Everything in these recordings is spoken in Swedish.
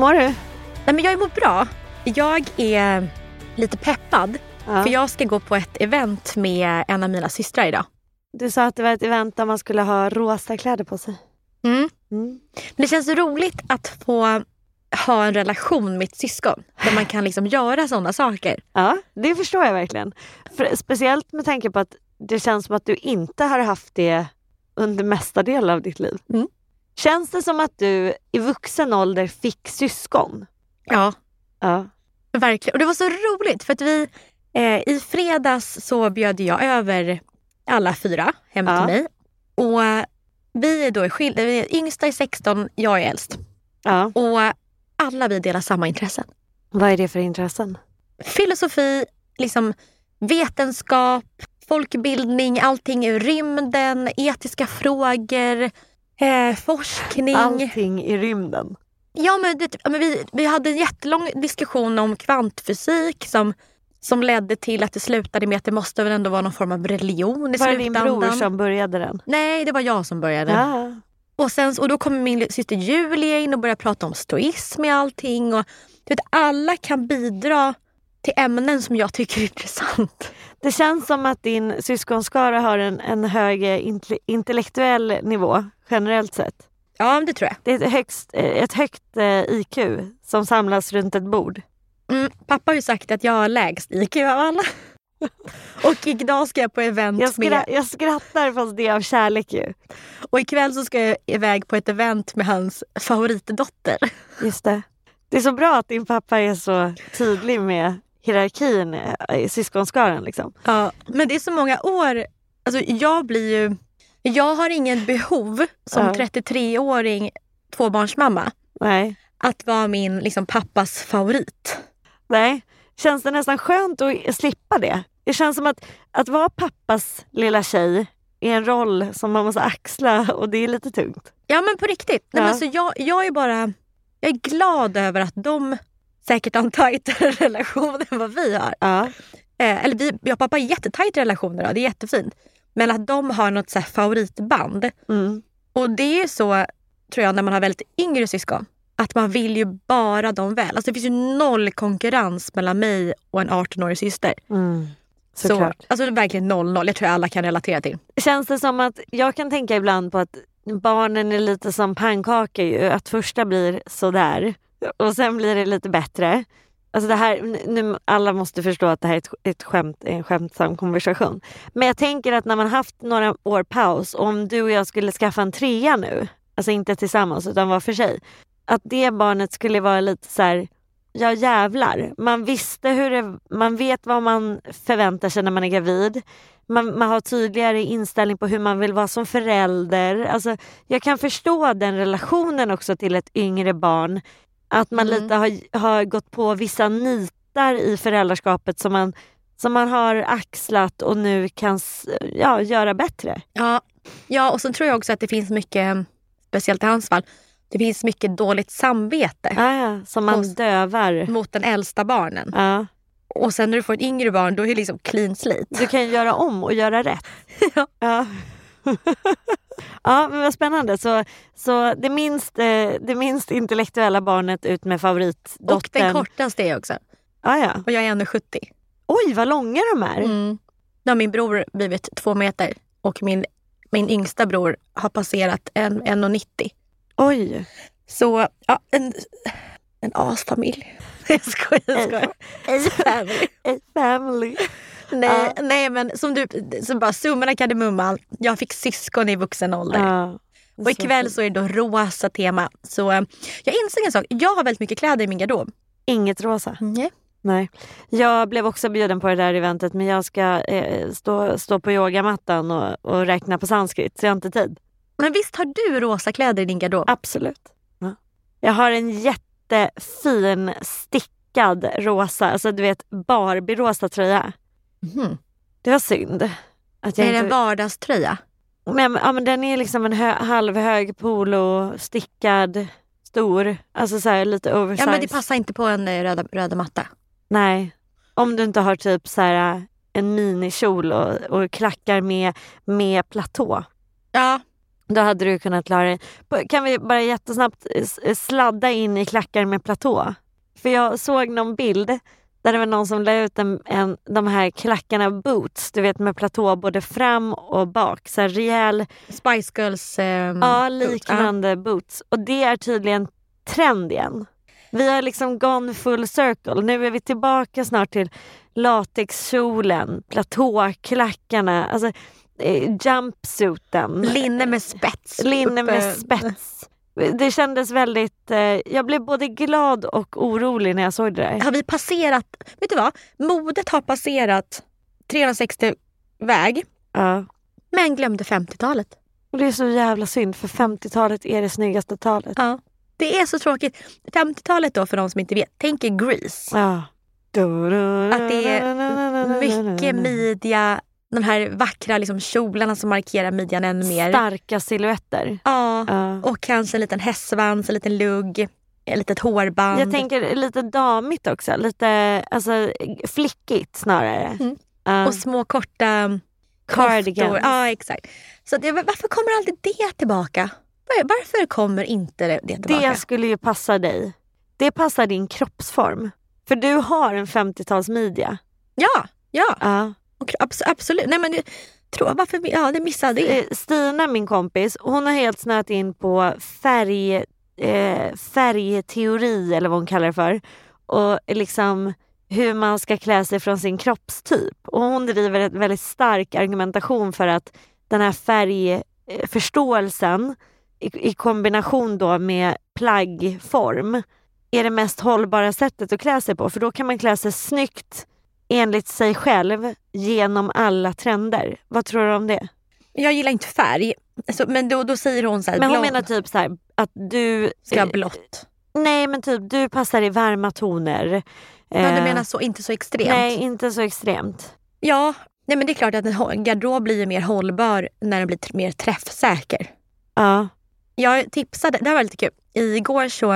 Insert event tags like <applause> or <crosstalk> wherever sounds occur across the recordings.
Mår du? Nej, men jag mår bra. Jag är lite peppad. Ja. För jag ska gå på ett event med en av mina systrar idag. Du sa att det var ett event där man skulle ha rosa kläder på sig. Mm. Mm. Men det känns så roligt att få ha en relation med ett syskon. Där man kan liksom göra sådana saker. Ja, det förstår jag verkligen. För, speciellt med tanke på att det känns som att du inte har haft det under mesta delen av ditt liv. Mm. Känns det som att du i vuxen ålder fick syskon? Ja, Ja. verkligen. Och det var så roligt för att vi eh, i fredags så bjöd jag över alla fyra hem Ja. till mig. Och vi är då. Vi är yngsta är 16, jag är äldst. ja. Och alla vi delar samma intressen. Vad är det för intressen? filosofi, liksom vetenskap, folkbildning, allting ur rymden, etiska frågor, eh, forskning. Allting i rymden. Ja, men det, men vi, vi hade en jättelång diskussion om kvantfysik som, som ledde till att det slutade med att det måste väl ändå vara någon form av religion i Var det din bror som började den? Nej, det var jag som började. Ja. Och, sen, och då kommer min syster Julia in och börjar prata om stoism i allting. Och, du vet, alla kan bidra till ämnen som jag tycker är <laughs> intressant. Det känns som att din syskonskara har en, en hög inte- intellektuell nivå generellt sett. Ja, det tror jag. Det är ett, högst, eh, ett högt eh, IQ som samlas runt ett bord. Mm, pappa har ju sagt att jag har lägst IQ av alla. <laughs> och idag ska jag på event Jag, med... jag skrattar fast det är av kärlek ju. Och ikväll så ska jag iväg på ett event med hans favoritdotter. Just det. Det är så bra att din pappa är så tydlig med hierarkin eh, i syskonskaran. Liksom. Ja, men det är så många år. Alltså jag blir ju... Jag har ingen behov som Ja. 33-åring tvåbarnsmamma Nej. att vara min liksom, pappas favorit. Nej. Känns det nästan skönt att slippa det? Det känns som att, att vara pappas lilla tjej är en roll som man måste axla och det är lite tungt. Ja men på riktigt. Nej, Ja. men alltså, jag, jag är bara jag är glad över att de säkert har en tajtare <laughs> relation än vad vi har. Ja. Eh, eller vi, jag och pappa har jättetajta relationer, då, det är jättefint. Men att de har något så favoritband. Mm. Och det är så, tror jag, när man har väldigt yngre syskon. Att man vill ju bara dem väl. Alltså det finns ju noll konkurrens mellan mig och en 18-årig syster. Mm. Så, alltså verkligen noll noll. Jag tror alla kan relatera till. Känns det som att jag kan tänka ibland på att barnen är lite som pannkakor ju. Att första blir sådär och sen blir det lite bättre. Alltså det här, nu, alla måste förstå att det här är ett, ett skämt, en skämtsam konversation. Men jag tänker att när man haft några år paus, om du och jag skulle skaffa en trea nu, alltså inte tillsammans utan var för sig. Att det barnet skulle vara lite så här, ja jävlar. Man visste hur det, man vet vad man förväntar sig när man är gravid. Man, man har tydligare inställning på hur man vill vara som förälder. Alltså, jag kan förstå den relationen också till ett yngre barn. Att man Mm. lite har, har gått på vissa bitar i föräldraskapet som man, som man har axlat och nu kan ja, göra bättre. Ja. ja, och så tror jag också att det finns mycket, speciellt i hans fall, det finns mycket dåligt samvete Ja, ja, som man Och- dövar. mot den äldsta barnen. Ja. Och sen när du får ett yngre barn då är det liksom clean slate. Du kan göra om och göra rätt. <laughs> Ja. Ja, <laughs> ja men vad spännande. Så, så det, minst, eh, det minst intellektuella barnet ut med Och favoritdottern. den kortaste är jag också. ja, ja. Och jag är 1,70. Oj, vad långa de är. Mm. Nu har min bror blivit två meter och min, min yngsta bror har passerat en- 1,90. Oj. Så ja, en, en asfamilj. <laughs> Jag skojar, jag skojar. A-family. A family. Nej, nej men som du, så bara summan av kardemumman. Jag fick syskon i vuxen ålder. Ja. Och ikväll så är det då rosa tema. Så eh, jag insåg en sak. Jag har väldigt mycket kläder i min garderob. Inget rosa. Nej. Nej. Jag blev också bjuden på det där eventet men jag ska eh, stå, stå på yogamattan och, och räkna på sanskrit så jag har inte tid. Men visst har du rosa kläder i din garderob? Absolut. Ja. Jag har en jättefin stickad rosa, alltså du vet Barbie-rosa tröja. Mhm. Det var synd. Att jag Är det en vardagströja? men, ja, men den är liksom en hö- halvhög polo, stickad, stor. Alltså så här, lite oversized. Ja men det passar inte på en eh, röda, röda matta. Nej. Om du inte har typ så här, en minikjol och, och klackar med, med platå. Ja. Då hade du kunnat klara dig. Kan vi bara jättesnabbt s- sladda in i klackar med platå? För jag såg någon bild där det var någon som la ut en, en, de här klackarna boots, du vet med platå både fram och bak. Så här rejäl, Spice Girls... ehm, ja, liknande boots. Och det är tydligen trend igen. Vi har liksom gone full circle. Nu är vi tillbaka snart till latexkjolen, platåklackarna, alltså eh, jumpsuiten. Linne med spets. Linne med spets. Det kändes väldigt... Eh, jag blev både glad och orolig när jag såg det där. Har vi passerat... Vet du vad? Modet har passerat 360 väg. Ja. Men glömde 50-talet. Och det är så jävla synd för 50-talet är det snyggaste talet. Ja. Det är så tråkigt. 50-talet då för de som inte vet. Tänk er Grease. Ja. Att det är mycket midja. De här vackra liksom, kjolarna som markerar midjan ännu mer. Starka silhuetter. Ja. Ja. Och kanske en liten hästsvans, en liten lugg, ett litet hårband. Jag tänker lite damigt också. Lite alltså, flickigt snarare. Mm. Ja. Och små korta Cardigans. Ja, exakt. Så det, varför kommer alltid det tillbaka? Var- Varför kommer inte det det tillbaka? det skulle ju passa dig. Det passar din kroppsform. För du har en 50-talsmidja. Ja, ja. Ja. Och, abs- absolut. Nej, men det, tror, varför, ja, det missade jag. Stina, min kompis, hon har helt snöat in på färg, eh, färgteori eller vad hon kallar det för. Och liksom hur man ska klä sig från sin kroppstyp. Och hon driver en väldigt stark argumentation för att den här färgförståelsen i, i kombination då med plaggform är det mest hållbara sättet att klä sig på. För då kan man klä sig snyggt enligt sig själv genom alla trender. Vad tror du om det? Jag gillar inte färg. Så, men då, då säger hon så här, Men hon blond menar typ så här att du... ska ha eh, blått. Nej men typ du passar i varma toner. Men du Eh, menar så, inte så extremt? Nej inte så extremt. Ja, nej, men det är klart att en garderob blir mer hållbar när den blir mer träffsäker. Ja. Jag tipsade, det här var lite kul. Igår så,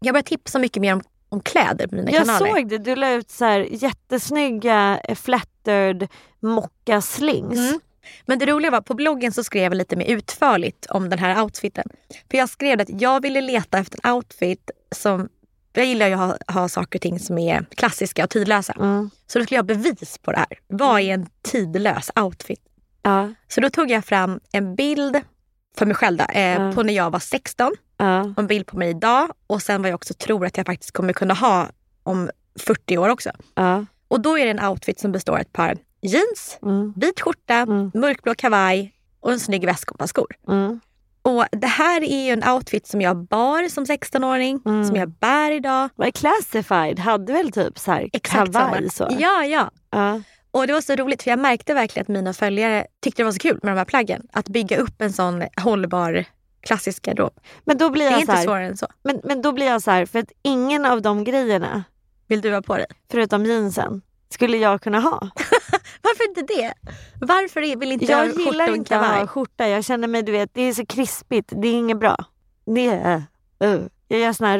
jag började tipsa mycket mer om, om kläder på mina Jag kanaler. såg det, du la ut så här jättesnygga eh, flattered mocka slings. Mm. Men det roliga var, på bloggen så skrev jag lite mer utförligt om den här outfiten. För jag skrev att jag ville leta efter en outfit som, jag gillar ju att ha, ha saker och ting som är klassiska och tidlösa. Mm. Så då skulle jag ha bevis på det här. Vad är en tidlös outfit? Ja, Så då tog jag fram en bild för mig själv då, eh, Ja. på när jag var 16 ja, en bild på mig idag och sen vad jag också tror att jag faktiskt kommer kunna ha om 40 år också. ja. Och då är det en outfit som består av ett par jeans, Mm. vit skjorta, Mm. mörkblå kavaj och en snygg väska och par skor. Mm. Och det här är ju en outfit som jag bar som 16-åring, Mm. som jag bär idag. Är classified? Hade väl typ så här Exakt kavaj så? Ja, ja. Ja. Och det var så roligt för jag märkte verkligen att mina följare tyckte det var så kul med de här plaggen. Att bygga upp en sån hållbar klassisk garderob. Men då blir Det är jag inte här, svårare än så. men, men då blir jag så här, för att ingen av de grejerna vill du ha på dig? förutom jeansen, skulle jag kunna ha. <laughs> Varför inte det? Varför vill inte du ha Jag skjorta gillar inte att ha skjorta. Jag känner mig, du vet, det är så krispigt. Det är inget bra. Det är... Uh. Jag gör sån här.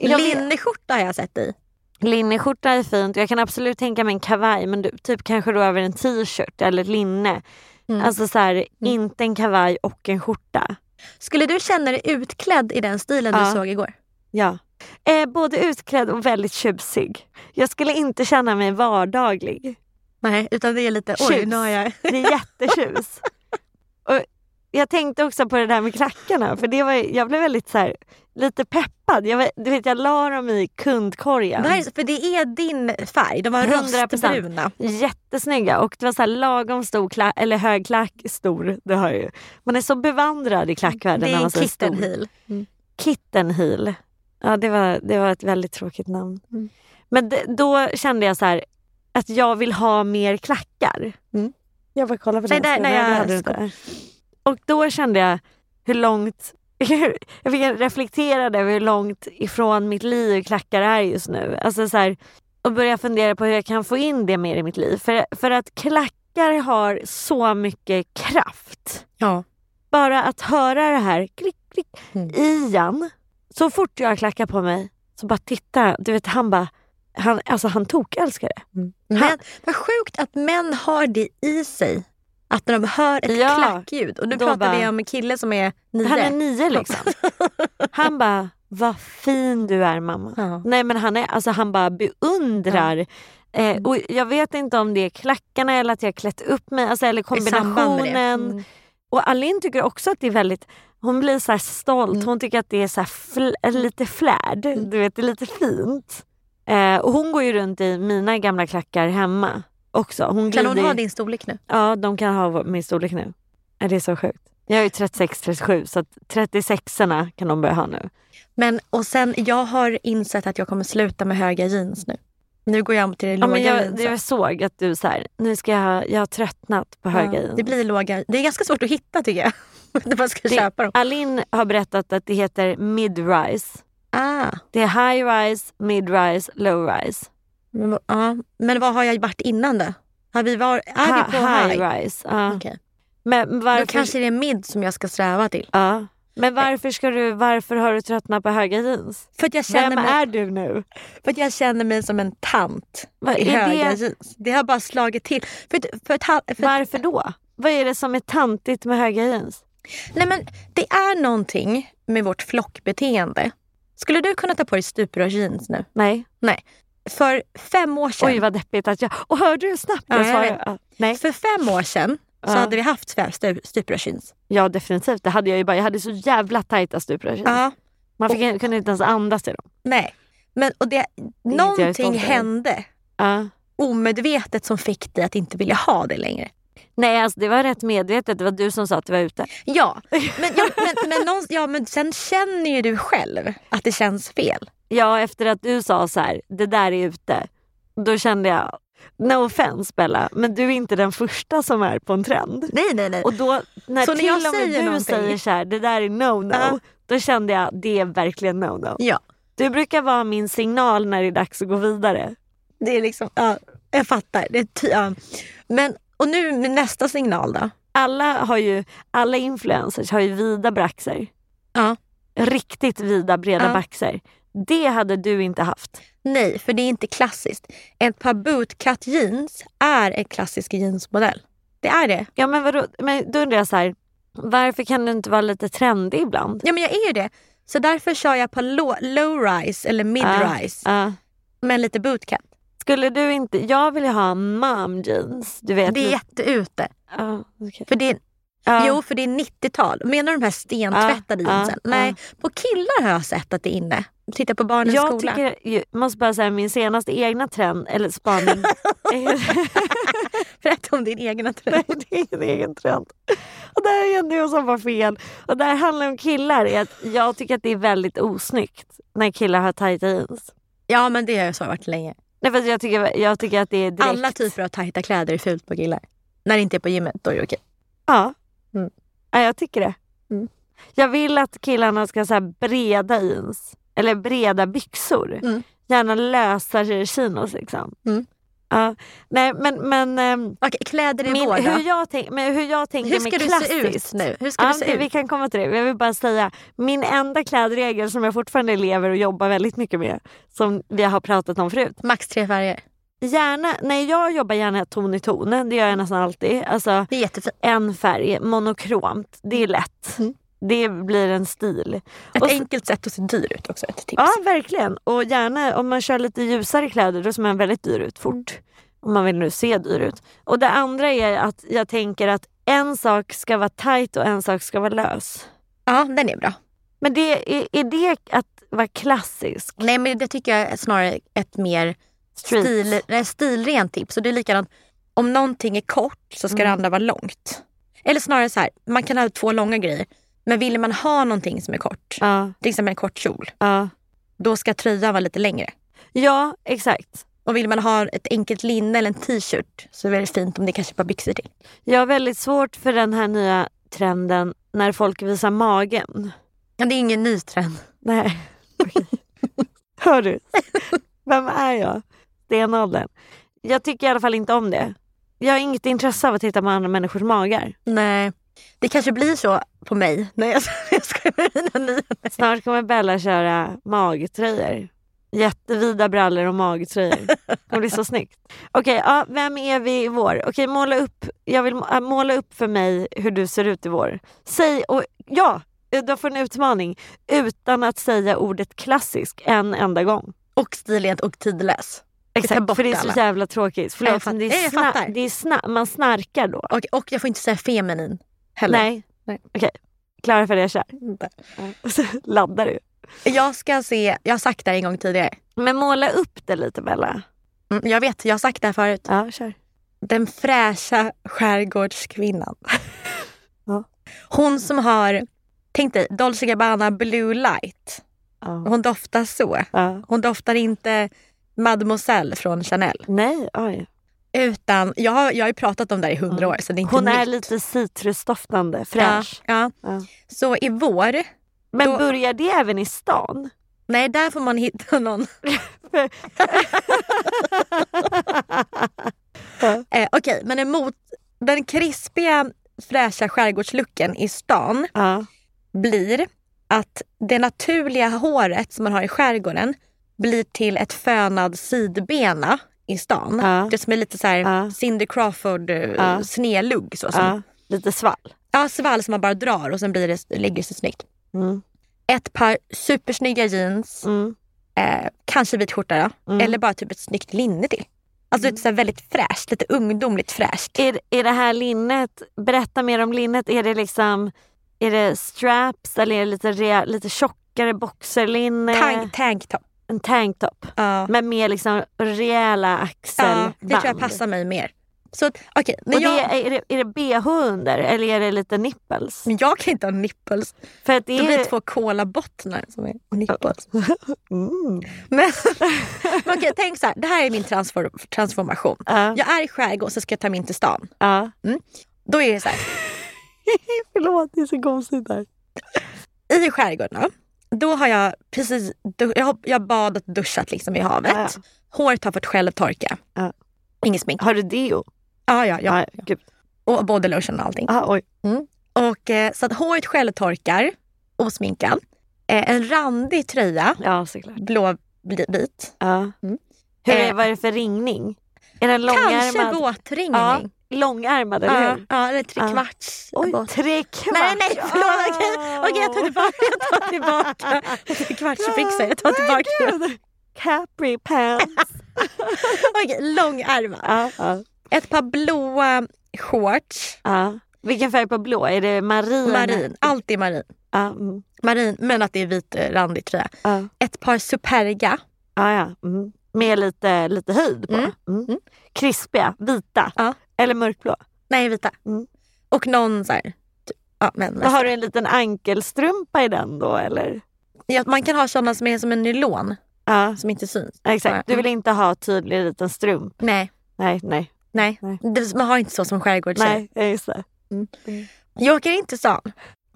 Jag vet- Linneskjorta har jag sett i. Linneskjorta är fint. Jag kan absolut tänka mig en kavaj men du, typ kanske då över en t-shirt eller ett linne. Mm. Alltså så här, inte en kavaj och en skjorta. Skulle du känna dig utklädd i den stilen Ja. du såg igår? Ja. Eh, både utklädd och väldigt tjusig. Jag skulle inte känna mig vardaglig. Nej, utan det är lite oj, nu har jag... Det är jättetjus. <laughs> och jag tänkte också på det där med klackarna för det var, jag blev väldigt så här, lite peppad. Jag, du vet, jag la dem i kundkorgen. Det här är, för det är din färg, de var 100%. rostbruna. Jättesnygga och det var så här lagom stor klack, eller hög klack, stor, det har jag ju. Man är så bevandrad i klackvärlden Det är när en man säger stor. kittenheel. Kittenheel. Ja det var, det var ett väldigt tråkigt namn. Mm. Men det, då kände jag så här att jag vill ha mer klackar. Mm. Jag bara kolla på Nej, den. där- nej, det jag hade ska- inte. Och då kände jag hur långt <laughs> jag fick reflektera över hur långt ifrån mitt liv klackar är just nu. Alltså så här, och börja fundera på hur jag kan få in det mer i mitt liv. För, för att klackar har så mycket kraft. Ja. Bara att höra det här klick, klick, Mm. Ian, så fort jag klackar på mig så bara titta, du vet han bara, han, alltså han tokälskar det. Men vad sjukt att män har det i sig. Att när de hör ett Ja, klackljud. Och nu pratar bara- vi om en kille som är nio. Han är nio liksom. <laughs> Han bara, vad fin du är mamma. Ja. Nej men han, är, alltså, han bara beundrar. Eh, och jag vet inte om det är klackarna eller att jag har klätt upp mig, alltså, eller kombinationen. Mm. Och Alin tycker också att det är väldigt, hon blir så här stolt, Mm. hon tycker att det är så fl- lite flärd, du vet det är lite fint. Eh, och hon går ju runt i mina gamla klackar hemma också. Hon Kan hon ha din storlek nu? Ja, de kan ha min storlek nu. Ja, Det är så sjukt. Jag är ju 36-37 så att 36orna kan de börja ha nu. Men och sen, jag har insett att jag kommer sluta med höga jeans nu. Nu går jag till det Ja, låga jag, jeansen. jag såg att du så här, nu ska jag, jag har tröttnat på höga Ja, jeans. det blir låga. Det är ganska svårt att hitta tycker jag. <laughs> Man ska Det- köpa dem. Alin har berättat att det heter mid-rise. Ah, Det är high-rise, mid-rise, low-rise. Men, ja. men vad har jag varit innan då? Har vi var, är vi på high? high-rise. Ja. Okej. Men, Då varför, kanske det är mid som jag ska sträva till. ja. men varför, ska du, varför har du tröttnat på höga jeans? För att jag känner, Vem mig, är du nu? för att jag känner mig som en tant Vad i är höga det? jeans. Det har bara slagit till. För, för, hal- för, Varför då? Vad är det som är tantigt med höga jeans? Nej men det är någonting med vårt flockbeteende. Skulle du kunna ta på dig stuprörsjeans nu? Nej. För fem år sedan, Oj vad deppigt att jag... Och hörde du hur snabbt Ja, jag svarade? Ja, Nej. för fem år sedan så Ja. hade vi haft stuprörsjeans. Ja definitivt, det hade jag ju bara. Jag hade så jävla tajta stuprör. Ja. Man fick, kunde inte ens andas i dem. Nej. Men, och det, stolt någonting hände Ja. omedvetet som fick dig att inte vilja ha det längre. Nej alltså det var rätt medvetet, det var du som sa att du var ute. Ja, <laughs> men, ja, men, men, någon, ja, men sen känner ju du själv att det känns fel. Ja efter att du sa så här, det där är ute. Då kände jag, no offense Bella, men du är inte den första som är på en trend. Nej, nej, nej. Och då när Så när till jag och med säger du någonting- säger så här, det där är no-no. Ja. Då kände jag, det är verkligen no-no. Ja, Du brukar vara min signal när det är dags att gå vidare. det är liksom, ja, jag fattar. Det är ty- ja. Men, och nu med nästa signal då? alla har ju, alla influencers har ju vida braxer. Ja. Riktigt vida breda Ja. baxer. Det hade du inte haft. Nej, för det är inte klassiskt. Ett par bootcut jeans är en klassisk jeansmodell. Det är det. Ja men vadå, men då undrar jag så här, varför kan du inte vara lite trendig ibland? Ja, men jag är ju det. Så därför kör jag på low, low rise eller mid rise Ja. med lite bootcut. Skulle du inte, jag vill ju ha mom jeans. Du vet. Det är jätteute. Ja, okej. För det är, Ja. Jo, för det är 90-tal. Menar du de här stentvättade Ja, jeansen? Nej, på killar har jag sett att det är inne. Titta på barnens Jag skola. tycker, jag måste bara säga min senaste egna trend, eller spaning. <laughs> <laughs> Berätta om din egna trend. Nej, det är en egen trend. Och där är jag nu som var fel. Och det här handlar om killar. Jag tycker att det är väldigt osnyggt när killar har tajta jeans. Ja, men det har jag så varit länge. Nej, för jag, tycker, jag tycker att det är direkt... Alla typer av tajta kläder är fult på killar. När det inte är på gymmet, då är det okej. Ja. Mm. ja, jag tycker det. Mm. Jag vill att killarna ska ha breda jeans. Eller breda byxor. Mm. Gärna lösare chinos liksom. Mm. Ja, nej men, men, ehm, Okej, kläder i min, vår då? hur, jag tänk, men hur jag tänker Hur ska med klassiskt. se ut nu? Hur ska Ja, du se ut? Vi kan komma till det. Jag vill bara säga, min enda klädregel som jag fortfarande lever och jobbar väldigt mycket med, som vi har pratat om förut. Max tre färger. Gärna, nej jag jobbar gärna ton i ton, det gör jag nästan alltid. Alltså Det är jättefint. en färg, monokromt, det är lätt. Mm. Det blir en stil. Ett Och enkelt sätt att se dyr ut också. Ett tips. Ja verkligen. Och gärna om man kör lite ljusare kläder då ser man väldigt dyr ut fort. Om man vill nu se dyr ut. Och det andra är att jag tänker att en sak ska vara tight och en sak ska vara lös. ja, den är bra. Men det, är, är det att vara klassisk? Nej men det tycker jag är snarare ett mer Street. stil, nej, stilrent tips. Och det är likadant, om någonting är kort så ska det Mm. andra vara långt. Eller snarare så här, man kan ha två långa grejer. Men vill man ha någonting som är kort, Ja, till exempel en kort kjol, ja. då ska tröjan vara lite längre. ja exakt. Och vill man ha ett enkelt linne eller en t-shirt så är det fint om det kanske är ett par byxor till. Jag har väldigt svårt för den här nya trenden när folk visar magen. Ja, det är ingen ny trend. Nej. <laughs> Hör du? Vem är jag? Stenåldern. Jag tycker i alla fall inte om det. Jag har inget intresse av att titta på andra människors magar. Nej, det kanske blir så på mig när jag, <laughs> jag ska med mina nya. Snart kommer Bella köra magtröjor. Jättevida brallor och magtröjor. Det blir så snyggt. Okej, ja, vem är vi i vår? Okej, måla upp. Jag vill må- äh, måla upp för mig hur du ser ut i vår. Säg, och ja, du får en utmaning. Utan att säga ordet klassisk en enda gång. Och stilrent och tidlös. Exakt, för det är så alla. jävla tråkigt. Förlåt, Jag men det är jag sna- fattar. det är sna- man snarkar då. Och, och jag får inte säga feminin heller. Nej. Nej. Okej, klara för det jag kör. Inte. Och så <laughs> laddar du. Jag ska se, jag har sagt det här en gång tidigare. Men måla upp det lite Bella. Mm, jag vet, jag har sagt det här förut. Ja, kör. Den fräscha skärgårdskvinnan. <laughs> Ja. Hon som har, tänk dig, Dolce Gabbana Blue Light. Ja. Hon doftar så. Ja. Hon doftar inte Mademoiselle från Chanel. Nej, oj. Utan, jag har, jag har ju pratat om det här i hundra år så det är inte Hon är nytt. lite citrusdoftande, ja, fräsch. ja. Ja. Så i vår, Men Då- börjar det även i stan? nej där får man hitta någon. <laughs> eh, Okej, men emot den krispiga fräscha skärgårdslooken i stan Ja. blir att det naturliga håret som man har i skärgården blir till ett fönad sidbena i stan. Ja. Det som är lite så här Ja. Cindy Crawford uh, Ja. snedlugg. Så, som. Lite svall. ja, svall som man bara drar och sen blir det, ligger det så snyggt. Mm. Ett par supersnygga jeans, Mm. eh, kanske vit skjorta Mm. eller bara typ ett snyggt linne till. Alltså lite så väldigt fräscht, lite ungdomligt fräscht. Är, är det här linnet, berätta mer om linnet. Är det liksom är det straps eller är det lite, rea, lite tjockare boxerlinne? Tank, tanktop. En tanktop. Ja. Men med liksom rejäla axelband. ja, det tror jag passar mig mer. Så Och det, jag, är, det, är det bh under eller är det lite nipples? men jag kan inte ha nipples. För att det Det blir är... två colabottnar som är <laughs> nipples. Mm. Men, men okej, tänk så här, det här är min transfor, transformation. Ja, Jag är i skärgården så ska jag ta mig in till stan. ja. Då är det så här, <laughs> Förlåt, det är så konstigt där. i skärgården då, har jag precis jag jag badat och duschat liksom i havet. Ja, Håret har fått självtorka. Ja. Inget smink. Har du deo? Ja, ja, ja. Ja, gud. Och body lotion och allting. Ah, oj. Och, eh, så att håret självtorkar, osminkad. Eh, en randig tröja, Ja, såklart. blåvit. Ja. Mm. Hur är, Eh, vad är det för ringning? Är den Kanske långärmad? våtringning. Ja, långärmad, eller Ja, hur? ja, eller tre Ja. kvarts. Oj, båt. tre kvart. Nej, nej, förlåt. Okej, <laughs> okej, jag tar tillbaka. Jag tar tillbaka. <laughs> Tre kvartsbyxa, jag tar tillbaka. Gud. Capri pants. <laughs> Okej, långärmad. ja, ja, Ett par blåa shorts. ja. Vilken färg på blå? Är det marin? Marin, alltid marin. Mm. Marin, men att det är vit eh, randig tröja. ja. Ett par Superga. ja, ja. Mm. Med lite, lite höjd på. Mm. Mm. Krispiga, vita. Eller mörkblå. Nej, vita. Mm. Och någon så här... typ- Ja, men, har du en liten ankelstrumpa i den då eller? ja, man kan ha sådana som är som en nylon, Ja, som inte syns. exakt. Du vill inte ha tydlig liten strump? Nej, Nej, nej, nej. Nej. Man har inte så som skärgårdstjej. nej, just det. Jag åker inte till stan.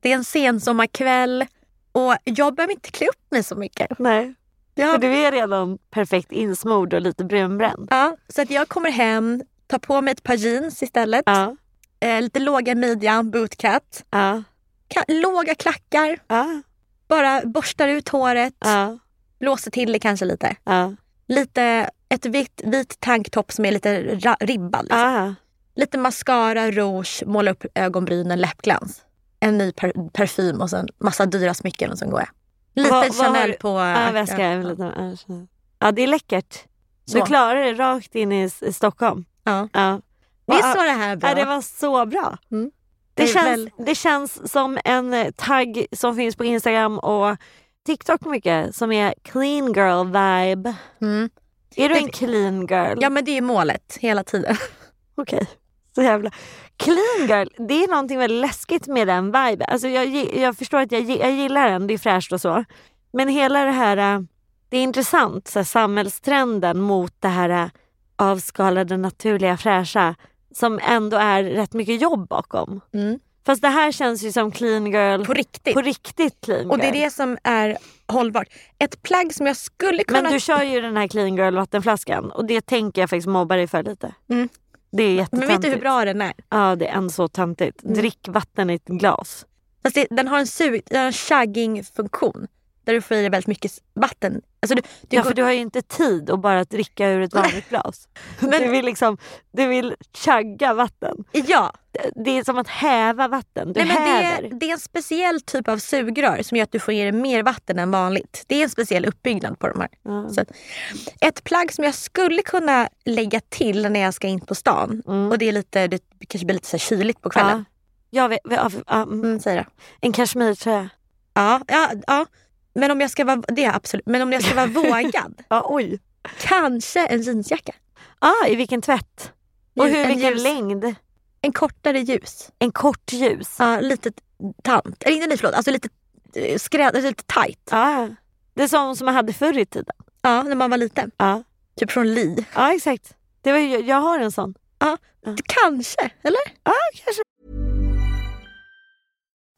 Det är en sensommarkväll och jag behöver inte klä upp mig så mycket. Nej. Ja. För du är redan perfekt insmord och lite brunbränd. Ja, så att jag kommer hem, tar på mig ett par jeans istället. Ja, Eh, lite låga midjan, bootcut. ja, låga klackar. ja, Bara borstar ut håret. ja, Blåser till det kanske lite. Lite ett vitt, vit tanktopp som är lite ribbad. Liksom. Lite mascara, rouge, måla upp ögonbrynen, läppglans. En ny per- parfym och sen massa dyra smycken och sen går jag. Lite har Chanel du- på... Ja, väska. ja, Ja, det är läckert. Du Så. klarar det rakt in i Stockholm. Ja. Ja. Visst Ja, var det här bra? Ja, det var så bra. Mm. Det, Det känns, väl- det känns som en eh, tagg som finns på Instagram och TikTok mycket som är clean girl vibe. Mm. Är du en clean girl? Ja men det är målet hela tiden. <laughs> Okej. Så jävla... Clean girl, det är någonting väldigt läskigt med den viben. Alltså jag, jag förstår att jag, jag gillar den, det är fräscht och så. Men hela det här, äh, det är intressant, så här, samhällstrenden mot det här äh, avskalade, naturliga, fräscha som ändå är rätt mycket jobb bakom. Mm. Fast det här känns ju som clean girl På riktigt. på riktigt clean girl. Och det är det som är hållbart. Ett plagg som jag skulle kunna... Men du kör ju den här clean girl vattenflaskan och det tänker jag faktiskt mobba dig för lite. Mm. Det är Men jättetöntigt. vet du hur bra den är? Ja det är ändå så töntigt. Mm. Drick vatten i ett glas. Fast det, den har en, sug, den har en chugging-funktion. Där du får i dig väldigt mycket vatten. Alltså du, du ja går, för du har ju inte tid att bara dricka ur ett vanligt glas. <laughs> Men- Du vill liksom, du vill chugga vatten. ja, Det- Det är som att häva vatten. Du Nej, men det, häver. är, det är en speciell typ av sugrör som gör att du får i dig mer vatten än vanligt. Det är en speciell uppbyggnad på de här. Ja. Så ett plagg som jag skulle kunna lägga till när jag ska in på stan Mm. och det är lite, det kanske blir lite så kyligt på kvällen. Ja. Jag vet, ja, mm. Mm, säger jag. En kashmirtröja. Ja, ja, ja. Men om jag ska vara, det är absolut, men om jag ska vara <laughs> vågad, Ja, oj. kanske en jeansjacka. Ah, I vilken tvätt? Och hur, En vilken ljus- längd? En kortare ljus. En kort ljus? Ja, lite tant. Eller inte nej, förlåt, alltså lite eh, skräd, alltså lite tight. Ja. Det är som som man hade förr i tiden. Ja, när man var liten. Ja, Typ från Li. ja exakt. Det var, jag har en sån. Kanske, eller?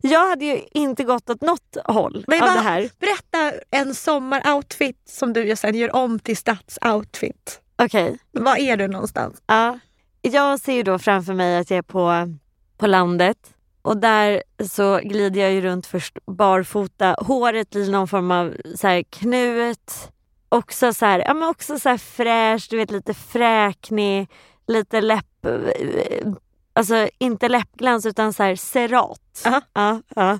Jag hade ju inte gått åt något håll Men av vad- det här. Berätta en sommaroutfit som du sen gör om till stadsoutfit. Okej. Var är du någonstans? Ja. Jag ser ju då framför mig att jag är på, på landet och där så glider jag ju runt först barfota. Håret blir någon form av så här knut. Också så här, ja men också så här fräsch, du vet lite fräknig, lite läpp... Alltså inte läppglans utan så här cerat. Aha. Ja, ja.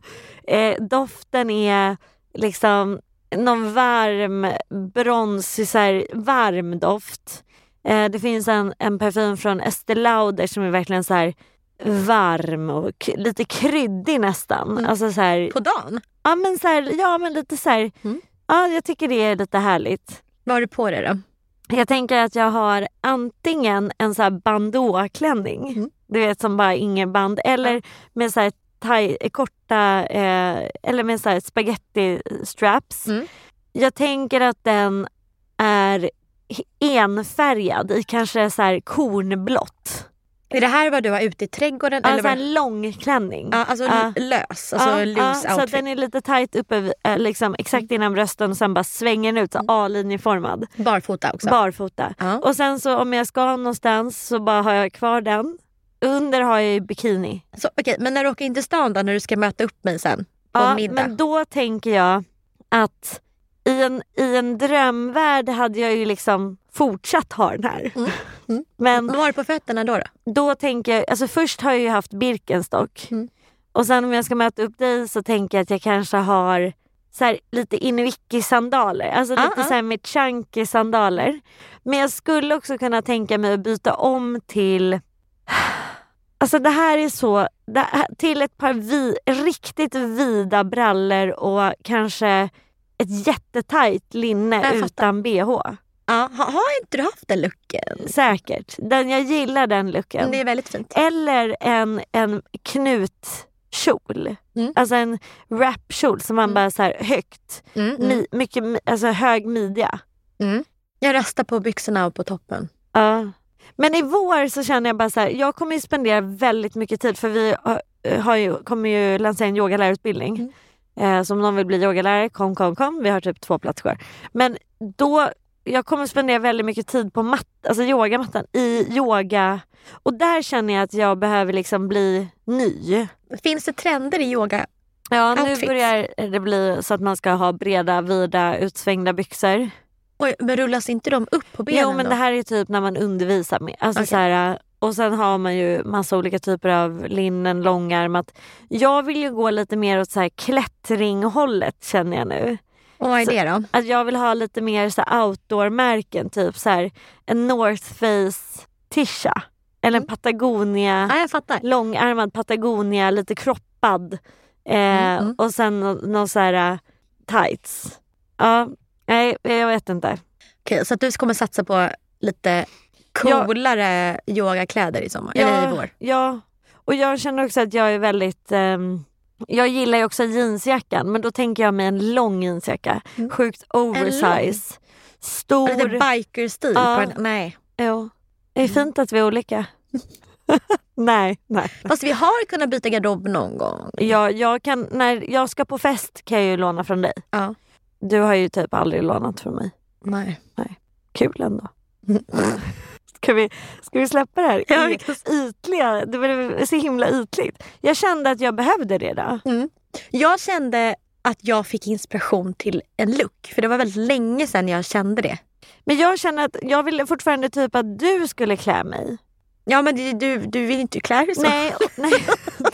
Eh, doften är liksom någon varm, bronsig, så här, varm doft. Eh, det finns en, en parfym från Estée Lauder som är verkligen så här varm och lite kryddig nästan. Mm. Alltså så här, På dagen? ja, men så här, ja men lite så här, Mm. ja jag tycker det är lite härligt. Vad har du på dig då? Jag tänker att jag har antingen en så här bandåklänning, Mm. du vet som bara ingen band, eller med så här thai, korta, eh, eller med så här spaghetti straps. Mm. Jag tänker att den är enfärgad i kanske så här kornblått. Är det här vad du har ute i trädgården? Alltså eller vad? en lång klänning. Ja, alltså Ja. lös, alltså Ja, loose ja, Så outfit. den är lite tight uppe eh, liksom, exakt innan brösten och sen bara svänger den ut så A-linjeformad. Barfota också. Barfota. Ja. Och sen så om jag ska någonstans så bara har jag kvar den. Under har jag ju bikini. Så, okej, men när du åker in till stan då, när du ska möta upp mig sen på Ja, middag? men då tänker jag att i en, i en drömvärld hade jag ju liksom fortsatt ha den här. Mm. Mm. Men Vad har du på fötterna då? då? då tänker jag, alltså först har jag ju haft Birkenstock. Mm. Och sen om jag ska möta upp dig så tänker jag att jag kanske har så här, lite Inwiki-sandaler. Alltså Ah, lite ah. så här med chunky sandaler. Men jag skulle också kunna tänka mig att byta om till Alltså det här är så, det här, till ett par vi, riktigt vida brallor och kanske ett jättetajt linne utan bh. Ja, ha, har inte du haft den looken? Säkert. Den, jag gillar den looken. Det är väldigt fint. Eller en, en knutkjol. Mm. Alltså en wrapkjol som man Mm. bara så här högt, Mm, mm, mi, mycket, mi- alltså hög midja. mm. Jag röstar på byxorna och på toppen. Ja. Men i vår så känner jag bara så här, jag kommer ju spendera väldigt mycket tid för vi har, har ju, kommer ju lansera en yogalärarutbildning. Mm. Eh, så om någon vill bli yogalärare, kom, kom, kom. Vi har typ två platser. Men då, jag kommer spendera väldigt mycket tid på matt, alltså yogamattan i yoga. Och där känner jag att jag behöver liksom bli ny. Finns det trender i yoga? Ja, nu Outfits. börjar det bli så att man ska ha breda, vida, utsvängda byxor. Oj, men rullas inte de upp på benen Jo men då? det här är typ när man undervisar med. Alltså Okej. så här, och sen har man ju massa olika typer av linnen, långärmat. Jag vill ju gå lite mer åt så här klättringhållet känner jag nu. Och vad är så- det då? Att jag vill ha lite mer så outdoor-märken, typ så här, en North Face tisha. Eller en Patagonia, Ja, jag fattar. långärmad Patagonia, lite kroppad. Eh, Mm, mm. Och sen nå- någon så här uh, tights. Ja, nej jag vet inte. Okej, så att du kommer satsa på lite Ja. coolare yogakläder i sommar? Eller i vår? Ja, och jag känner också att jag är väldigt... ehm, jag gillar ju också jeansjackan men då tänker jag mig en lång jeansjacka. Mm. Sjukt oversize. Stor. Lite biker-stil? Ja. på den- Nej. Jo. Det är fint att vi är olika. <laughs> nej, nej. Fast vi har kunnat byta garderob någon gång. Jag, jag kan, när jag ska på fest kan jag ju låna från dig. Ja. Du har ju typ aldrig lånat från mig. Nej. Kul ändå. <laughs> Ska vi, ska vi släppa det här Ja, i- ytliga? Det var så himla ytligt. Jag kände att jag behövde det då. Jag kände att jag fick inspiration till en look. För det var väldigt länge sedan jag kände det. Men jag känner att jag ville fortfarande typ att du skulle klä mig. Ja men du, du vill inte klä dig så. Nej, och, nej.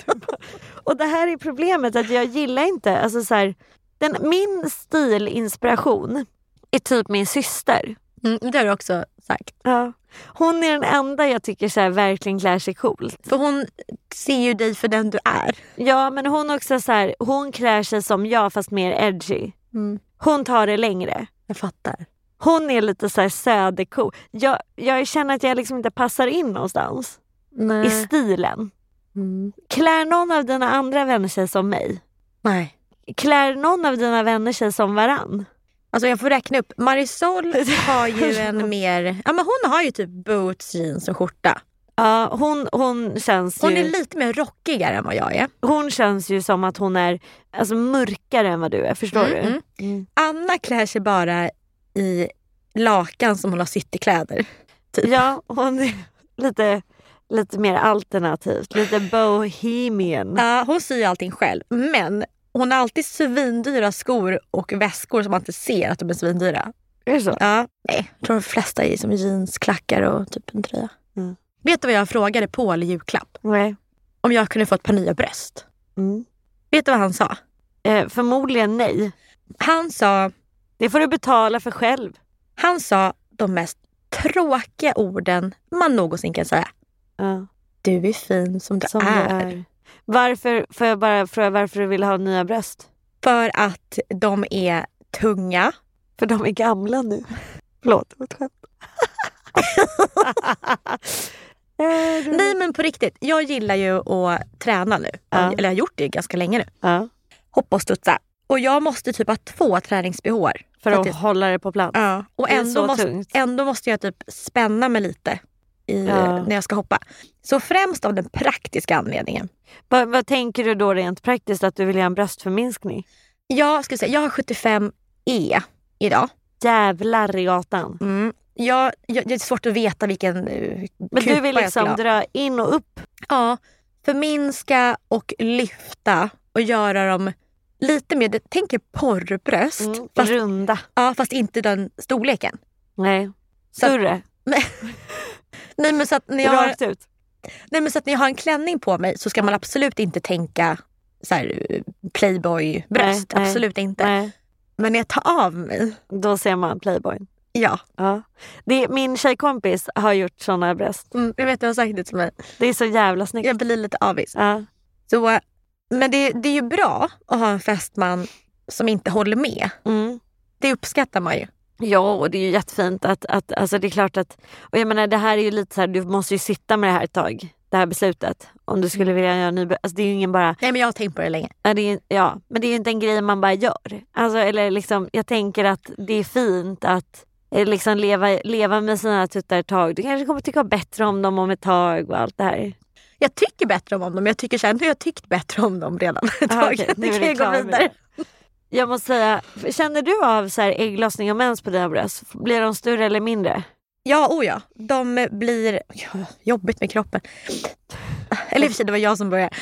<laughs> och det här är problemet att jag gillar inte, alltså så här, den, min stilinspiration är typ min syster. Mm, det har du också sagt. Ja. Hon är den enda jag tycker så här, verkligen klär sig coolt. För hon ser ju dig för den du är. Ja men hon också så här, hon klär sig som jag fast mer edgy. Mm. Hon tar det längre. Jag fattar. Hon är lite så här söderko. Jag, jag känner att jag liksom inte passar in någonstans i Nej. stilen. Mm. Klär någon av dina andra vänner sig som mig? Nej. Klär någon av dina vänner sig som varann? Alltså jag får räkna upp. Marisol <laughs> har ju en mer... Ja men hon har ju typ boots, jeans och skjorta. Ja, hon, hon, känns Hon ju, är lite mer rockigare än vad jag är. hon känns ju som att hon är alltså, mörkare än vad du är. Förstår Mm, du? mm. Mm. Anna klär sig bara i lakan som hon har sytt i kläder. Typ. Ja, hon är lite, lite mer alternativt. Lite bohemian. Ja, hon syr ju allting själv. Men hon har alltid svindyra skor och väskor som man inte ser att de är svindyra. Är det så? Ja, nej. Jag tror de flesta är som jeans, klackar och typ en tröja. Mm. Vet du vad jag frågade Paul i julklapp? Nej. Om jag kunde få ett par nya bröst. Mm. Vet du vad han sa? Eh, förmodligen nej. Han sa, Det får du betala för själv. han sa de mest tråkiga orden man någonsin kan säga. Ja, Du är fin som du, som är. det är. Varför, får jag bara fråga varför du vill ha nya bröst? För att de är tunga. För de är gamla nu. Förlåt, det var ett skämt. <laughs> Nej men på riktigt, jag gillar ju att träna nu. Ja. Eller jag har gjort det ganska länge nu. Ja. Hoppa och studsa. Och jag måste typ ha två träningsbehår. För att det- hålla det på plats. Ja. Och ändå så måste, tungt. ändå måste jag typ spänna mig lite i, Ja. när jag ska hoppa. Så främst av den praktiska anledningen. Vad, vad tänker du då rent praktiskt att du vill göra en bröstförminskning? Jag, ska säga, jag har 75E idag. Jävlar i gatan. Mm. Jag, jag, det är svårt att veta vilken uh, Men du vill skulle liksom dra in och upp? Ja, förminska och lyfta och göra dem lite mer, jag tänker porrbröst. Mm. Fast, Runda? ja, fast inte den storleken. Nej. Så att- Större? <laughs> Nej men, så att när jag har, Rakt ut? nej men så att när jag har en klänning på mig så ska man absolut inte tänka så här, eh, playboy-bröst. Nej, nej. absolut inte. Nej. Men när jag tar av mig, Då ser man playboy. ja. Ja. Det min tjejkompis har gjort såna bröst. Mm, jag vet du har sagt det till mig. Det är så jävla snyggt. Jag blir lite avis. Ja. Så, men det, det är ju bra att ha en fästman som inte håller med. Mm. Det uppskattar man ju. Ja, och det är ju jättefint att, att alltså det är klart att, och jag menar det här är ju lite så här, du måste ju sitta med det här ett tag, det här beslutet. Om du skulle vilja göra en ny, alltså det är ju ingen bara, Nej men jag har tänkt på det länge. ja, det är, ja men det är ju inte en grej man bara gör. Alltså eller liksom, jag tänker att det är fint att eh, liksom leva, leva med sina tuttar ett tag. Du kanske kommer tycka bättre om dem om ett tag och allt det här. Jag tycker bättre om dem, jag tycker sen har jag tyckt bättre om dem redan ett Ah, tag. okej, <laughs> nu Nu kan jag gå vidare. Jag måste säga, känner du av så här ägglossning och mens på dina bröst? Blir de större eller mindre? Ja, oh ja. De blir... Ja, jobbigt med kroppen. Eller i och för sig, det var jag som började.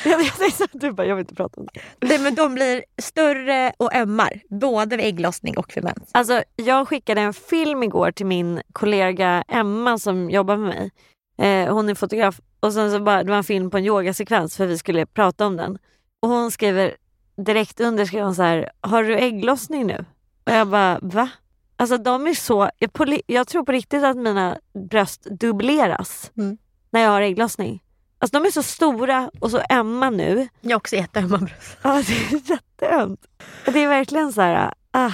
Du bara, jag vill inte prata om det. Nej, men de blir större och ömmar. Både vid ägglossning och vid mens. Alltså, jag skickade en film igår till min kollega Emma som jobbar med mig. Eh, hon är fotograf. Och sen så bara, det var en film på en yogasekvens för vi skulle prata om den. Och hon skriver direkt under skrev hon så här, har du ägglossning nu? Och jag bara, va? Alltså de är så, jag, på, li- jag tror på riktigt att mina bröst dubbleras Mm. när jag har ägglossning. Alltså de är så stora och så ömma nu. Jag har också jätteömma bröst. Ja, det är jätteömt. Det är verkligen så här, ah.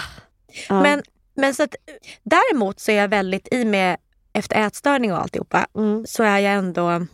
Ja. Men, men så att, däremot så är jag väldigt i med efter ätstörning och alltihopa. Mm. Så är jag ändå...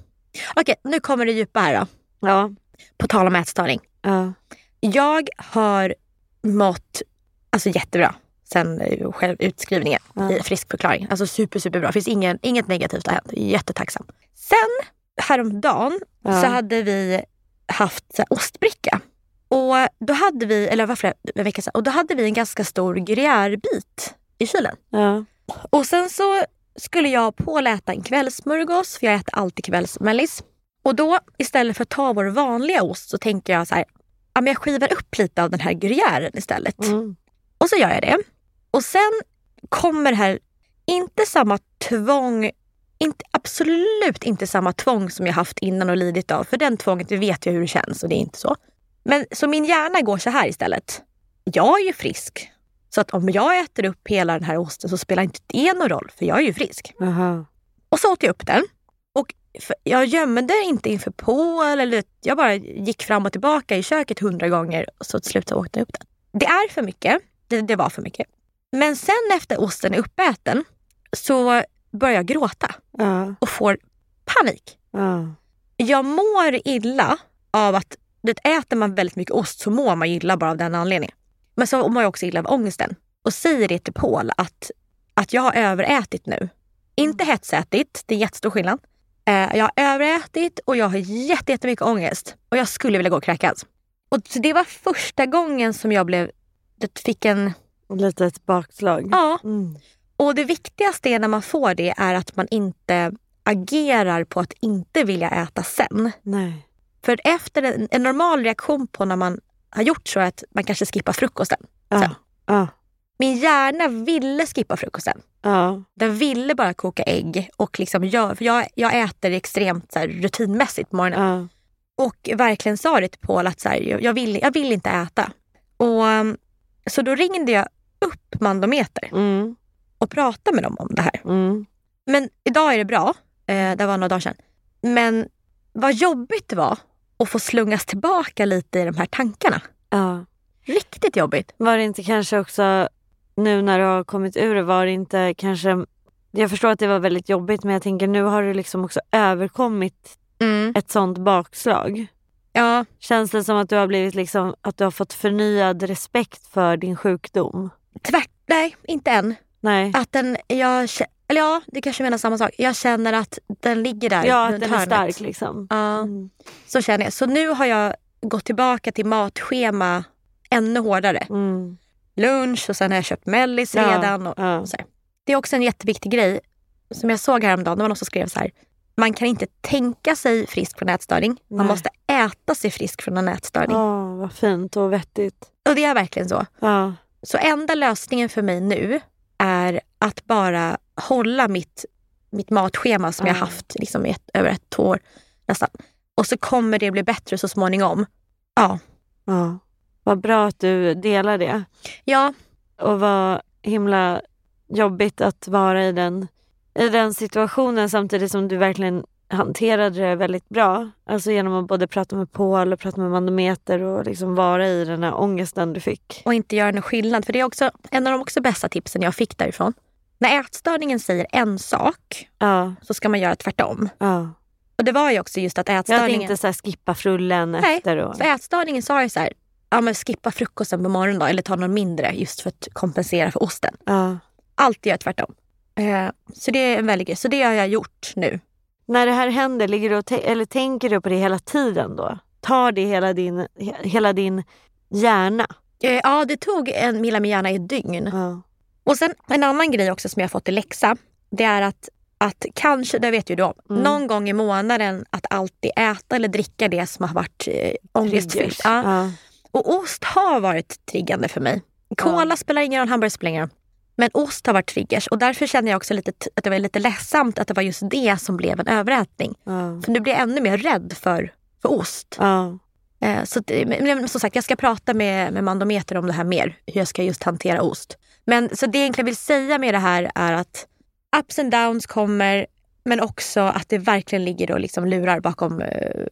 Okej, nu kommer det djupa här då. Ja. På tal om ätstörning. Ja. Jag har mått alltså, jättebra sen eh, själv utskrivningen Ja. i friskförklaring. Alltså super, superbra. Finns ingen, inget negativt har hänt. Jättetacksam. Sen häromdagen Ja. så hade vi haft så här, ostbricka. Och då hade vi, eller var flera en vecka sedan, och då hade vi en ganska stor gruyèrebit i kylen. Ja. Och sen så skulle jag påläta en kvällssmörgås, för jag äter alltid kvällsmellis. Och då istället för att ta vår vanliga ost så tänker jag så här, ja, men jag skivar upp lite av den här gruyären istället. Mm. Och så gör jag det. Och sen kommer det här, inte samma tvång, inte, absolut inte samma tvång som jag haft innan och lidit av. För den tvånget, vet jag hur det känns och det är inte så. Men så min hjärna går så här istället. Jag är ju frisk. Så att om jag äter upp hela den här osten så spelar inte det någon roll, för jag är ju frisk. Aha. Och så åt jag upp den. Jag gömde inte inför på eller jag bara gick fram och tillbaka i köket hundra gånger och så till slut så åkte jag upp den. Det är för mycket. Det, det var för mycket. Men sen efter osten är uppäten så börjar jag gråta Ja. och får panik. Ja. Jag mår illa av att det äter man väldigt mycket ost så mår man illa bara av den anledningen. Men så mår jag också illa av ångesten. Och säger det till Paul att, att jag har överätit nu. Inte hetsätit, det är jättestor skillnad. Eh, jag har överätit och jag har jätte- jättemycket ångest. Och jag skulle vilja gå och kräkas. Och det var första gången som jag blev, det fick en, Lite ett bakslag. ja. Mm. Och det viktigaste när man får det är att man inte agerar på att inte vilja äta sen. Nej. För efter en, en normal reaktion på när man har gjort så är att man kanske skippar frukosten. Ja. Sen. Ja. Min hjärna ville skippa frukosten. Ja. Den ville bara koka ägg. Och liksom gör, för jag, jag äter extremt så här, rutinmässigt på morgonen. Ja. Och verkligen sa det till Paul att så här, jag, vill, jag vill inte äta. Och, um, så då ringde jag upp Mandometer Mm. och pratade med dem om det här. Mm. Men idag är det bra. Eh, det var några dagar sedan. Men vad jobbigt det var att få slungas tillbaka lite i de här tankarna. Ja. Riktigt jobbigt. Var det inte kanske också, nu när du har kommit ur det, var det inte kanske jag förstår att det var väldigt jobbigt men jag tänker nu har du liksom också överkommit Mm. ett sånt bakslag. Ja, Känns det som att du har blivit liksom, att du har fått förnyad respekt för din sjukdom? tvärt. Nej, inte än. Nej. Att den, jag, eller ja, det kanske menar samma sak. Jag känner att den ligger där Ja, att den är hörnet. stark liksom. Ja, Mm. så känner jag. Så nu har jag gått tillbaka till matschema ännu hårdare. Mm. Lunch och sen har jag köpt mellis Ja, redan. Och, ja. och. Det är också en jätteviktig grej som jag såg häromdagen. Det var någon som skrev så här. Man kan inte tänka sig frisk från ätstörning. Man Nej. måste äta sig frisk från en ätstörning. Åh, vad fint och vettigt. Och det är verkligen så. Ja. Så enda lösningen för mig nu är att bara hålla mitt, mitt matschema som jag Ja. haft liksom i ett, över ett år nästan. Och så kommer det bli bättre så småningom. Ja. ja. Vad bra att du delar det. Ja, Och vad himla jobbigt att vara i den, i den situationen samtidigt som du verkligen hanterade det väldigt bra. Alltså genom att både prata med Paul och prata med Manometer och liksom vara i den här ångesten du fick. och inte göra någon skillnad. För det är också en av de också bästa tipsen jag fick därifrån. När ätstörningen säger en sak Ja, så ska man göra tvärtom. ja. Och det var ju också just att Jag hade ätstörningen... inte så skippa frullen Nej, efter. Och, För ätstörningen sa ju så här, ja men skippa frukosten på morgonen då, eller ta något mindre just för att kompensera för osten. ja. Alltid göra tvärtom. Eh, så det är en väldigt grej. Så det har jag gjort nu. När det här händer, ligger du eller tänker du på det hela tiden då? Tar det hela din, he- hela din hjärna? Eh, ja, det tog en Milla med hjärna i ett dygn. Ja. Och sen en annan grej också som jag har fått i läxa. Det är att, att kanske, det vet ju du om, Mm. någon gång i månaden att alltid äta eller dricka det som har varit eh, ångestfyllt. Ja. Ja. Och ost har varit triggande för mig. Cola Ja. spelar ingen roll, hamburgare spelar ingen roll. Men ost har varit triggers och därför känner jag också lite, att det var lite ledsamt att det var just det som blev en överätning. Ja. För nu blir jag ännu mer rädd för, för ost. Ja. Eh, så men, men som sagt, jag ska prata med, med Mandometer om det här mer. Hur jag ska just hantera ost. Men så det jag egentligen vill säga med det här är att ups and downs kommer men också att det verkligen ligger och liksom lurar bakom eh,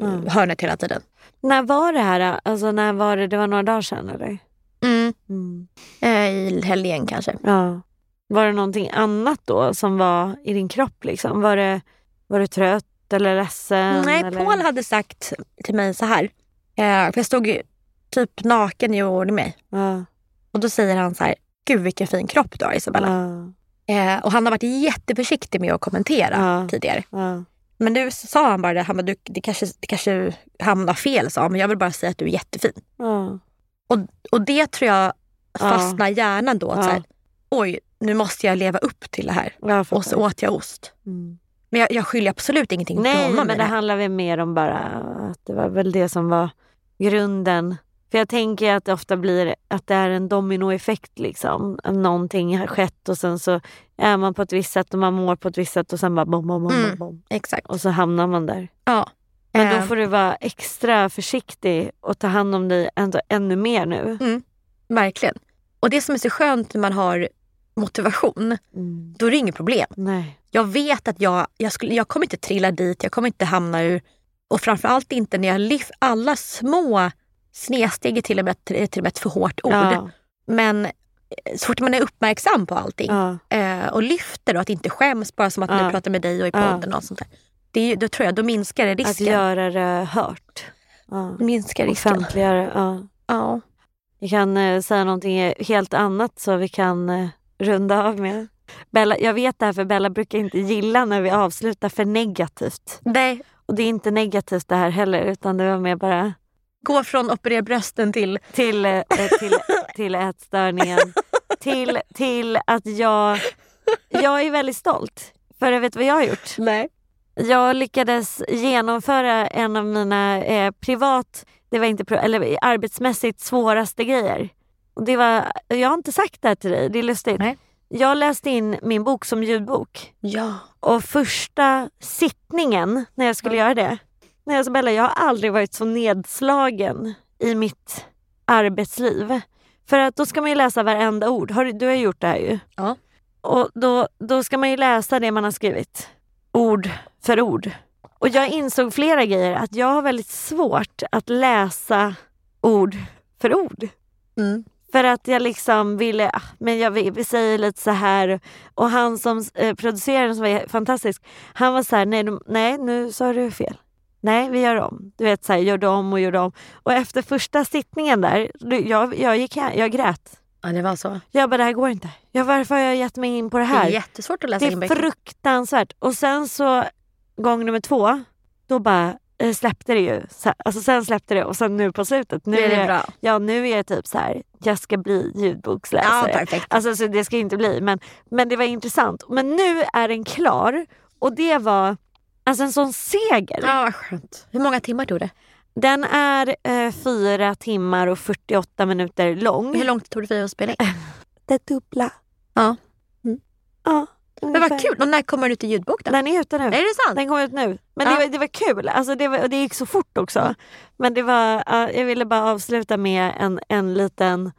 Mm. hörnet hela tiden. När var det här? Alltså när var det? Det var några dagar sedan eller? Mm. Mm. Eh, I helgen kanske. Ja. Var det någonting annat då som var i din kropp? Liksom? Var, det, var du trött eller ledsen? Nej, eller? Paul hade sagt till mig så här. Eh, för jag stod typ naken i ordning mig. Ja. Och då säger han så här. Gud vilken fin kropp du har Isabella. Ja. Eh, och han har varit jätteförsiktig med att kommentera Ja. tidigare. Ja. Men nu sa han bara det, han bara, du, det, kanske, det kanske hamnar fel sa han, men jag vill bara säga att du är jättefin. Ja. Och, och det tror jag Ja. fastnar i hjärnan då. Att Ja. så här, Oj, nu måste jag leva upp till det här. Och så åt jag ost. Mm. Men jag, jag skyller absolut ingenting på Nej, honom men i det det handlar väl mer om bara att det var väl det som var grunden. För jag tänker att det ofta blir att det är en dominoeffekt liksom. Någonting har skett och sen så är man på ett visst sätt och man mår på ett visst sätt och sen bara bom, bom, bom, Mm. bom. Exakt. Och så hamnar man där. Ja. Men då Eh, får du vara extra försiktig och ta hand om dig ändå, ännu mer nu. Verkligen. Och det som är så skönt när man har motivation, Mm. då är det inget problem. Nej. Jag vet att jag, jag, skulle, jag kommer inte trilla dit, jag kommer inte hamna ur... Och framförallt inte när jag lyfter alla små snedsteg är till och med, till och med ett för hårt ord. Ja. Men eh, så fort man är uppmärksam på allting Ja. eh, och lyfter och att inte skäms bara som att Ja. nu pratar med dig och i podden och sånt där. Det då tror jag, då minskar det Att risken. göra det hört. Ja. minskar risken. Offentliggöra. Ja. Ja. Vi kan eh, säga någonting helt annat så vi kan runda av med. Bella, jag vet det här för Bella brukar inte gilla när vi avslutar för negativt. Nej, Och det är inte negativt det här heller utan det var mer bara gå från operera brösten till... till, eh, till, <laughs> till ätstörningen. till, till att jag, jag är väldigt stolt. För jag vet vad jag har gjort. Nej. Jag lyckades genomföra en av mina eh, privat, det var inte, eller arbetsmässigt svåraste grejer. Och det var, jag har inte sagt det här till dig, det är lustigt. Nej. Jag läste in min bok som ljudbok. Ja. Och första sittningen när jag skulle göra det. När jag sa Bella, jag har aldrig varit så nedslagen i mitt arbetsliv. För att då ska man ju läsa varenda ord. Har du, du har gjort det här ju. Ja. Och då, då ska man ju läsa det man har skrivit. Ord för ord. Och jag insåg flera grejer. Att jag har väldigt svårt att läsa ord för ord. Mm. För att jag liksom ville, ah, men jag säger lite så här. Och han som eh, producerade som var fantastisk, han var så här, nej, nej nu sa du fel. Nej, vi gör om. Du vet, så här, gjorde om och gjorde om. Och efter första sittningen där, jag, jag, gick jag grät. Ja, det var så. Jag bara, det här går inte. Jag, varför har jag gett mig in på det här? Det är jättesvårt att läsa Det in är böcker. fruktansvärt. Och sen så, gång nummer två, då bara eh, släppte det ju. Så, alltså sen släppte det och sen nu på slutet. Nu är det bra. Ja, nu är jag typ så här, jag ska bli Ja, ljudboksläsare. perfekt. Alltså så det ska inte bli, men, men det var intressant. Men nu är den klar och det var alltså en sån seger. Ja, vad skönt. Hur många timmar tog det? Den är eh, fyra timmar och 48 minuter lång. Hur långt tog det för dig att spela in? <laughs> Det dubbla. Ja. Ja, Men vad kul. Och när kommer den ut i ljudbok då? Den är ute nu. Är det sant? Den kom ut nu. Men Ja. det, var, det var kul. Alltså det, var, det gick så fort också. Men det var, ja, jag ville bara avsluta med en, en liten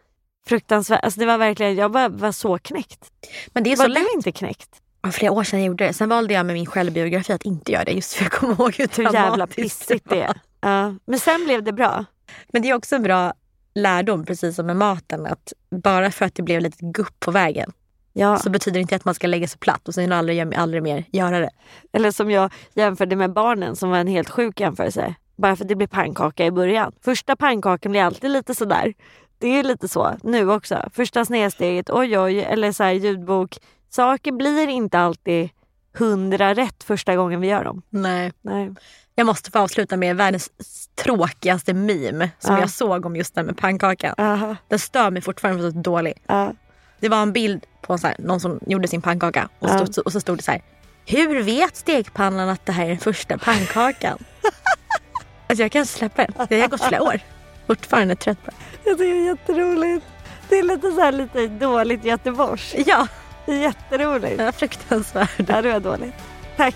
fruktansvärd... Alltså det var verkligen, jag var, var så knäckt. Men det är Var så lätt. du inte knäckt? Ja, flera år sedan jag gjorde det. Sen valde jag med min självbiografi att inte göra det just för jag kommer ihåg hur Hur jävla pissigt det var. är. Ja. Men sen blev det bra. Men det är också en bra lärdom, precis som med maten, att bara för att det blev lite gupp på vägen Ja. så betyder det inte att man ska lägga sig platt och sen aldrig, aldrig mer göra det. Eller som jag jämförde med barnen som var en helt sjuk jämförelse. Bara för att det blir pannkaka i början. Första pannkakan blir alltid lite sådär. Det är lite så nu också. Första snedsteget, oj oj, eller så här ljudbok. Saker blir inte alltid hundra rätt första gången vi gör dem. Nej. Nej. Jag måste få avsluta med världens tråkigaste meme som Ja. jag såg om just det med pannkakan. Aha, Den stör mig fortfarande för så dålig. ja. Det var en bild på så här, någon som gjorde sin pannkaka och, Ja. stod, och så stod det så här. Hur vet stekpannan att det här är den första pannkakan? <laughs> alltså jag kan släppa den. Det har gått flera år. Fortfarande trött på det. Jag tycker det är jätteroligt. Det är lite så här lite dåligt Göteborgs. Ja, är jätteroligt. var fruktansvärt. Ja, det var dåligt. Tack.